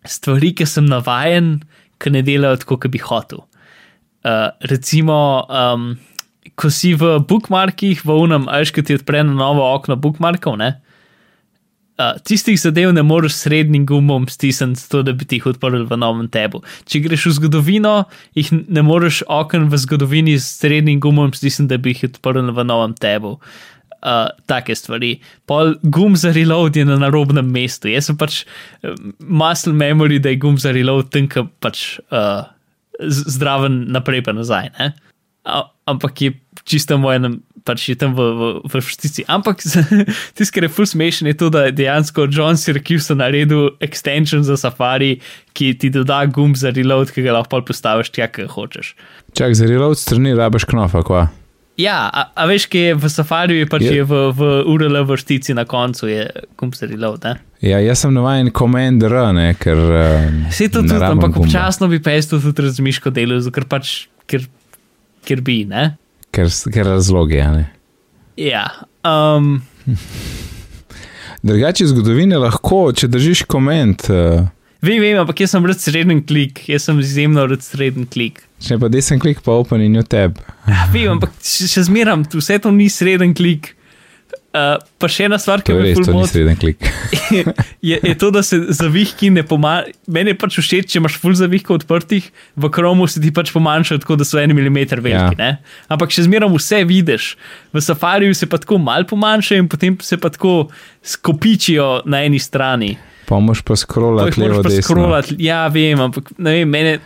stvari, ki sem navajen ki ne delajo tako, kot bi hotel. Uh, recimo, um, ko si v bookmarkih, v unem, ajš, ki ti odpre na novo okno bookmarkov, ne. Uh, tistih zadev ne moreš srednjim gumom stisniti, zato da bi ti jih odprl v novem tebu. Če greš v zgodovino, jih ne moreš okn v zgodovini s srednjim gumom stisniti, da bi jih odprl v novem tebu. Uh, take stvari. Pol gum za reload je na narobnem mestu. Jaz sem pač uh, muscle memory, da je gum za reload ki pač uh, zdraven naprej pa nazaj. Uh, ampak je čisto moj, pač je tam v, v, v vrstici. Ampak [laughs] tisto, kar je full smešen, je to, da je dejansko John Syracuse naredil extension za safari, ki ti doda gum za reload, ki ga lahko postaviš tja, kjer hočeš. Čak za reload strani rabaš knofa, kva. Ja, a, a veš, ki je v safariju, pač je, je v, v URL vrstici na koncu, je kumster reload. Ne? Ja, jaz sem navaden komend R, ne, ker. Se to tudi, ampak občasno bi pa jaz to tudi razmišljal delo, ker pač, ker, ker bi, ne. Ker, ker razloge, ja. Ne? Ja. Um, [laughs] Drugače, zgodovine lahko, če držiš komend. Uh, Vem, vem, ampak jaz sem rad sreden klik, jaz sem izjemno rad sreden klik. Če pa desen klik, pa open in jo tab. Vem, ampak še zmeram, vse to ni sreden klik. Uh, pa še ena stvar, ki me res sreden klik. [laughs] je, je to, da se zavihki ne pomagajo. Meni je pač všeč, če imaš full zavihkov odprtih, v kromu se ti pač pomanjša, tako da so en milimeter veliki. Ja. Ampak še zmeram vse vidiš. V safariju se pa tako mal pomanjša in potem se pa tako skopičijo na eni strani. Pa moš pa scrollati levo, desno. Scrollati, ja, vem, ampak ne vem, mene.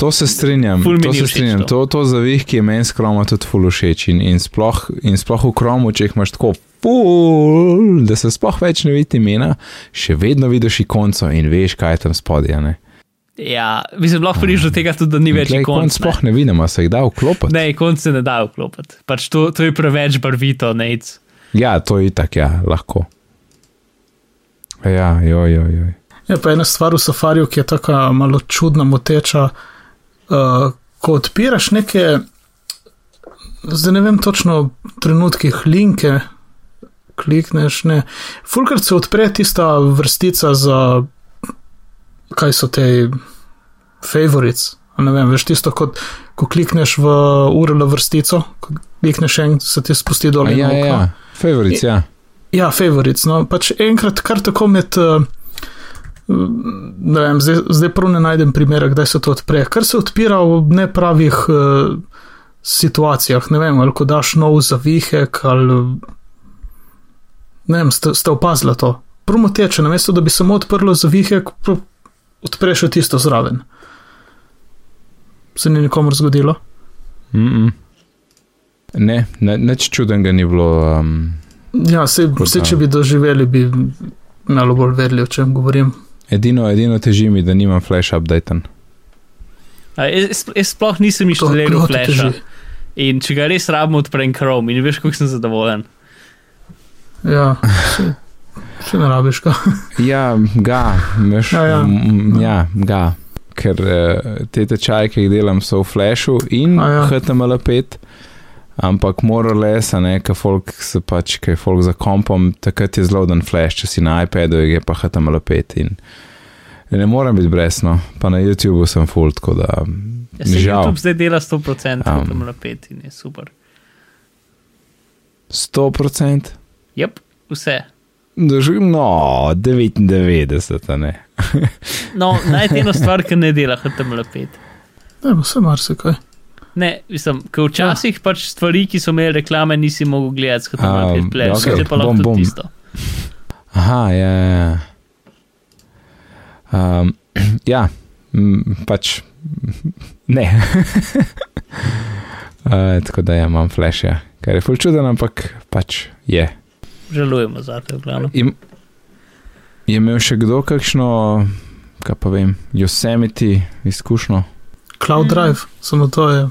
To se strinjam, to se strinjam. To, to zavih, ki je meni skroma tudi ful všeč in, in, sploh, in sploh v kromu, če jih imaš tako ful, da se sploh več ne vidi imena, še vedno vidiš ikonco in veš, kaj je tam spodaj. Ja, mislim, lahko prideš do tega tudi, da ni več ikon. Sploh ne vidimo, se jih da vklopiti. Ne, ikon se ne da vklopiti. Pač to, to je preveč barvito, nec. Ja, to je itak, ja, lahko. Ja, joj, joj, joj. Je pa ena stvar v safariju, ki je tako malo čudna, moteča. Uh, ko odpiraš neke, zdaj ne vem točno, trenutkih linke, klikneš. Ne. Fulkrat se odpre tista vrstica za, kaj so te favorites. Ne vem, veš tisto, kot, ko klikneš v URL vrstico, ko klikneš en, se ti spusti dol. Ja, ja, ja, favorites, ja. Ja, favorites. No, pač enkrat kar tako med. Uh, ne vem, zdaj, zdaj prav ne najdem primera, kdaj se to odpre. Kar se odpira v nepravih uh, situacijah, ne vem, ali ko daš nov zavihek, ali. Ne vem, ste, ste opazili to. Prvo teče, namesto da bi samo odprlo zavihek, odpreš tisto zraven. Se ni nikomor zgodilo? Mm -mm. Ne, neč čudenega ni bilo. Um, ja, se, vse, če bi doživeli, bi malo bolj vedeli, o čem govorim. Edino, edino teži mi, da nimam flash update. Jaz, jaz sploh nisem inštaliral flash. In če ga res rabimo, odprem Chrome in veš, kako sem zadovoljen. Ja, še ne rabiš ga. [laughs] ja, ga, veš, ja, ja. ja, ga ker uh, te tečaje, ki jih delam, so v Flashu in ja. HTML5, ampak moral les, a ne, ker folk se pač, ker je folk za kompom, takrat je zelo dan Flash, če si na iPadu, je pa HTML5 in ne morem biti brezno, pa na YouTubu sem full, tako da. Ja, žal. YouTube zdaj dela 100% um, HTML5 in je super. 100%? Jep, vse. No, 99, ne. [laughs] no, najti eno stvar, ki ne dela HTML5. Ne, bo se marsikaj. Ne, mislim, ker včasih pač stvari, ki so imeli reklame, nisi mogel gledati s HTML5, um, pleš, okay. pa lahko bom, bom. tisto. Aha, ja, ja. Um, ja, [clears throat] pač [laughs] ne. [laughs] uh, tako da ja, imam flash, ja. kar je ful čuden, ampak pač je. Žalujemo za to, glavno. Je imel še kdo kakšno, kaj pa vem, Yosemite izkušnjo? Cloud Drive, mm. samo to je.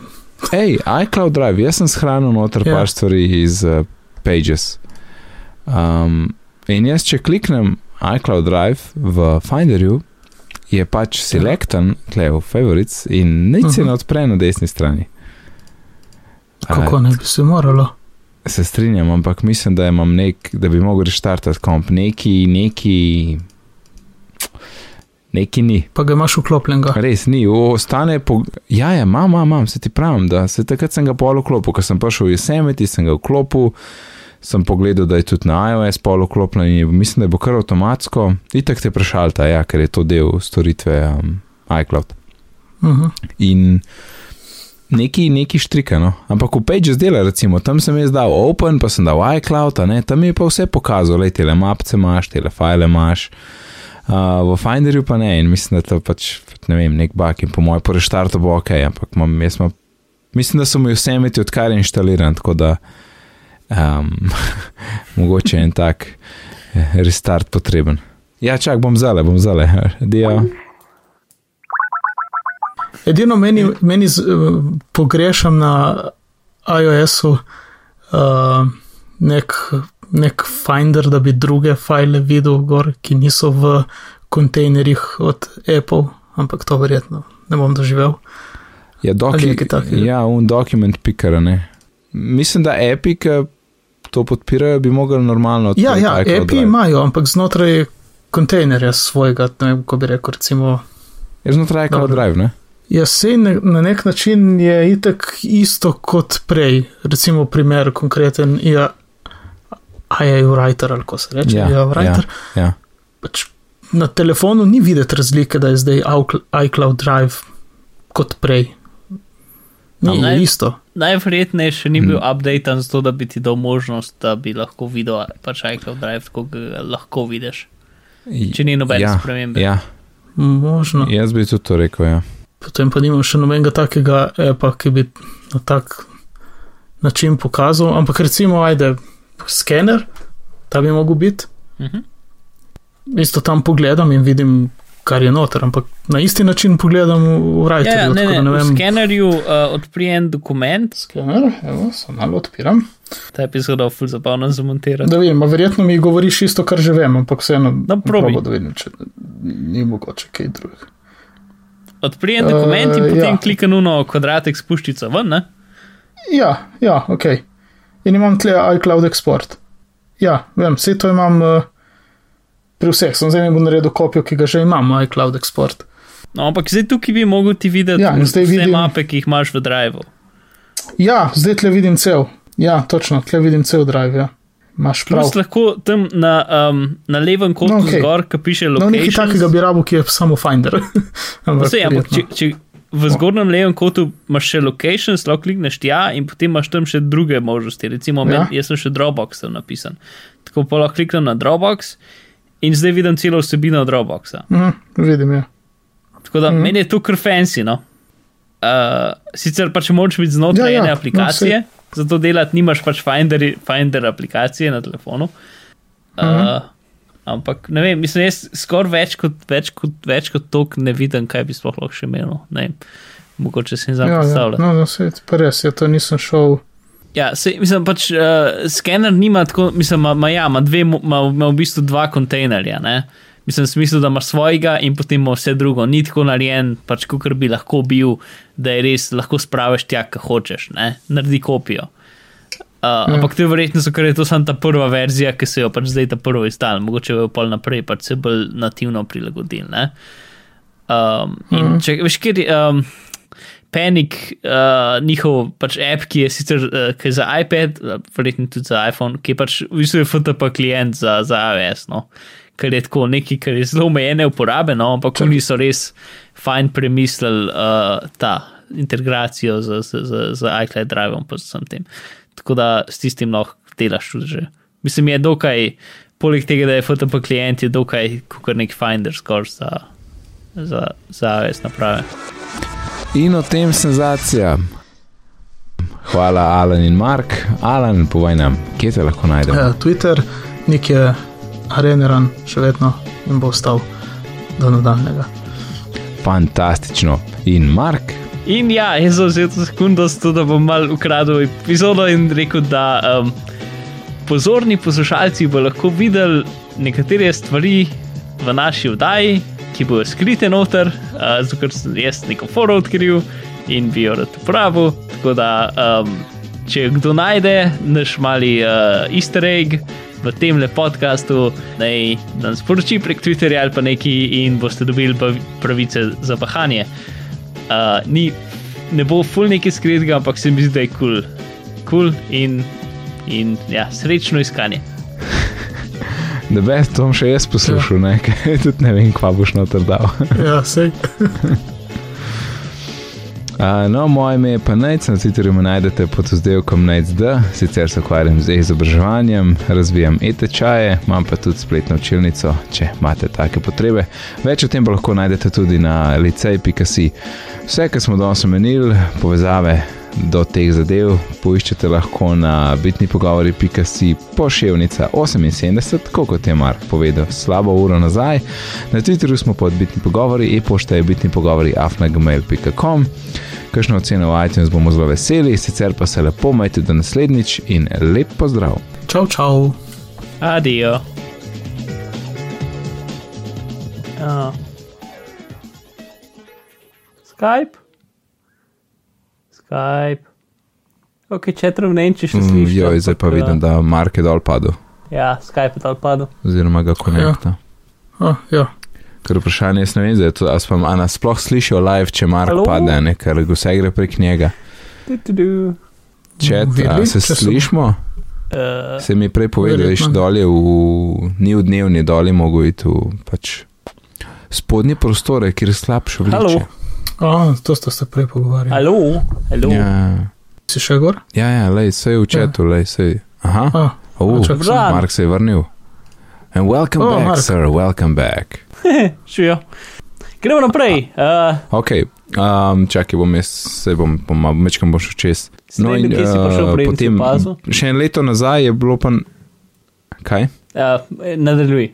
Hej, iCloud Drive, jaz sem shranil noter yeah. Ja. par stvari iz uh, Pages. Um, in jaz, če kliknem iCloud Drive v Finderju, je pač ja. selektan, tle v Favorites, in nič se uh -huh. ne odpre na desni strani. Kako ne bi se moralo? Se strinjam, ampak mislim, da, nek, da bi mogel restartati komp. Neki, neki, neki ni. Pa ga imaš vklopljenega. Res ni, ostane po. Ja, ja, imam, imam, se ti pravim, da se takrat sem ga pol vklopil, ko sem prišel v Yosemite, sem ga vklopil, sem pogledal, da je tudi na iOS pol vklopljen in mislim, da bo kar avtomatsko. Itak te prešalta, ja, ker je to del storitve um, iCloud. Uh mhm. -huh. In neki, neki štrikano. Ampak v Pages dela, recimo, tam sem jaz dal Open, pa sem dal iCloud, tam mi je pa vse pokazalo, le te mapce imaš, te file imaš. Uh, v Finderju pa ne, in mislim, da to pač ne vem, nek bug in po mojem po restartu bo ok, ampak mam, ma, mislim, da so mi vse imeti odkar inštaliran, tako da um, [laughs] mogoče je en tak eh, restart potreben. Ja, čak bom zale, bom zale, [laughs] dio. Edino meni, meni z, pogrešam na iOS-u uh, nek, nek Finder, da bi druge file videl, gor, ki niso v kontejnerjih od Apple, ampak to verjetno ne bom doživel. Ja, doki, ja un dokument pikara, ne. Mislim, da Epic eh, to podpirajo, bi mogli normalno. Ja, ja, Epic imajo, ampak znotraj kontejnerja svojega, ne vem, ko bi rekel, recimo. Je znotraj iCloud Drive, ne? Ja, se na nek način je itek isto kot prej. Recimo, primer konkreten je ja, AI Writer ali ko se reče. Ja, ja, Writer. Ja, ja. Pač na telefonu ni videti razlike, da je zdaj iCloud Drive kot prej. Ni naj, isto. Najverjetneje še ni bil hmm. update za to, da bi ti dal možnost, da bi lahko videl pač iCloud Drive, ko ga lahko vidiš. Če ni nobene ja, spremembe. Ja. Možno. Jaz bi tudi to rekel. Ja potem pa nimam še nobenega takega apa, ki bi na tak način pokazal. Ampak recimo, ajde, skener, ta bi mogel biti. Uh mhm. -huh. Isto tam pogledam in vidim, kar je noter, ampak na isti način pogledam v Writerju. Ja, ne, ne, ne v skenerju uh, odpri en dokument. Skener, evo, se malo odpiram. Ta epizod je zelo zabavno za montirati. Da vidim, verjetno mi govoriš isto, kar že vem, ampak vseeno. Da, probi. Da vidim, če ni mogoče kaj drugega odpri en dokument uh, in potem ja. klikni na kvadratek spuščico ven. Ne? Ja, ja, ok. In imam tle iCloud export. Ja, vem, vse to imam uh, pri vseh, sem zdaj mi bo naredil kopijo, ki ga že imam, iCloud export. No, ampak zdaj tukaj bi mogel ti videti ja, vse vidim... mape, ki jih imaš v Drive. Ja, zdaj tle vidim cel. Ja, točno, tle vidim cel Drive. Ja. Imaš prav. Plus lahko tam na, um, na levem kotu No, okay. zgor, ki piše No, nekaj takega bi rabo, ki je samo Finder. [laughs] ampak, Vse, ampak če, če v zgornjem levem kotu imaš še location, lahko klikneš tja in potem imaš tam še druge možnosti. Recimo, Ja. ja. men, jaz sem še Dropbox tam napisan. Tako pa lahko kliknem na Dropbox in zdaj vidim celo vsebino Dropboxa. Mhm, vidim, ja. Tako da Mhm. meni je to kar fancy. No? Uh, sicer pač moraš biti znotraj Ja, ja, ene no, aplikacije, no, zato delati nimaš pač Finder, Finder aplikacije na telefonu. Uh, Mhm. Ampak ne vem, mislim, jaz skoraj več kot, več kot, več kot tok ne vidim, kaj bi sploh lahko še imel. Ne vem, mogoče se jim zdaj Ja, ja. predstavlja. No, no, sej, pa res je, to nisem šel. Ja, se, mislim pač, uh, skener nima tako, mislim, ima, ima, ja, ima, dve, ima, ima v bistvu dva kontejnerja. Ne? Mislim, v smislu, da imaš svojega in potem ima vse drugo. Ni tako narejen, pač kot bi lahko bil, da je res lahko spraviš tja, kar hočeš, ne? naredi kopijo. Uh, Ja. ampak to je verjetno, ker je to samo ta prva verzija, ki se jo pač zdaj ta prvo izdal, mogoče jo pol naprej pač se bolj nativno prilagodili. ne. Um, in Mhm. če veš, kjer je. Um, Panic, uh, njihov pač app, ki je sicer uh, ki je za iPad, uh, verjetno tudi za iPhone, ki je pač v bistvu FTP klient za, za iOS, no? kar je tako nekaj, kar je zelo omejene uporabe, no? ampak oni so res fajn premislili uh, ta integracijo z, z, z, z iCloud Driveom, pa z vsem tem. Tako da s tistim lahko delaš tudi že. Mislim, je dokaj, poleg tega, da je FTP klient, je dokaj kot nek Finder skoraj za, za, za iOS naprave. In o tem senzacija. Hvala, Alan in Mark. Alan, povej nam, kje te lahko najdemo. Ja, Twitter, nek je areneran še vedno in bo ostal do nadaljnega. Fantastično. In Mark, In ja, jaz sem vzel to sekundo, zato da bom mal ukradel epizodo in rekel, da um, pozorni poslušalci bo lahko videli nekatere stvari v naši vdaji, ki bojo skrite noter, uh, zato ker sem jaz neko foro odkril in bi jo rad uporabil. Tako da, um, če kdo najde naš mali uh, easter egg. V tem le podkastu naj nam sporoči prek Twitterja ali pa neki, in boste dobili pravice za bahanje. Uh, ni, ne bo ful nekaj skritega, ampak se mi zdi, da je kul. Cool. Cool in, in ja, srečno iskanje. [laughs] da best, to bom še jaz poslušal, ne, [laughs] ker tudi ne vem, kva boš noter dal. Ja, sej. [laughs] No, moje ime je pa Nec, na Twitterju me najdete pod oddelkom NECD, sicer se ukvarjam z izobraževanjem, razvijam e-tečaje, imam pa tudi spletno učilnico, če imate take potrebe. Več o tem pa lahko najdete tudi na licej.si. Vse, kar smo danes omenili, povezave do teh zadev, poiščete lahko na bitnipogovori.si pošiljka 78, tako kot je Mark povedal, slabo uro nazaj. Na Twitterju smo pod bitni pogovori, e-pošta je bitni pogovori afnagmail.com. Kakšno oceno v iTunes bomo zelo veseli, sicer pa se lepo majte do naslednjič in lep pozdrav. Čau, čau. Adijo. Uh. Skype. Skype. Ok, četro v Nemčiji še Mm, slišiš. Joj, zdaj pa vidim, da Mark je dol padel, Ja, Skype je dal padel. oziroma ga konekta. A, ja. Ker vprašanje je, ne vem, zdaj, to, a spam, a nas sploh slišijo live, če Mark Halo? pade, ne, ker vse gre prek njega. Du, du, du. Čet, a Videli, se če so- slišmo? Uh, Se mi je prej povedal, da Verjetno. dol je v, ni v dnevni, dol je iti v pač spodnje prostore, kjer je slabše vleče. A, to ste se prej pogovarjali. Ja, Si še gor? ja, ja lej, se je v četu, lej, se je. Aha, A, uh. Mark se je vrnil. And welcome Oh, back, Mark. sir, welcome back. [laughs] Živijo. Gremo naprej. Uh, Ok, um, čakaj, bom jaz, se bom, bom mečkam bom šel čez. no in, kje si eh, prej, potem, si opazil? še en leto nazaj je bilo pa. Kaj? Uh, nadaljuj.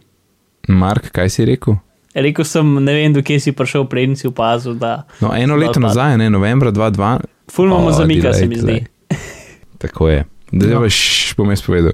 Mark, kaj si rekel? Rekel sem, ne vem, do kje si prišel, preden si opazil, da No, eno leto odpad. nazaj, ne, novembra 2002. fulmamo O, zamika, se mi delay, zdi. Tako je. Da Ja. ja. boš bom jaz povedal.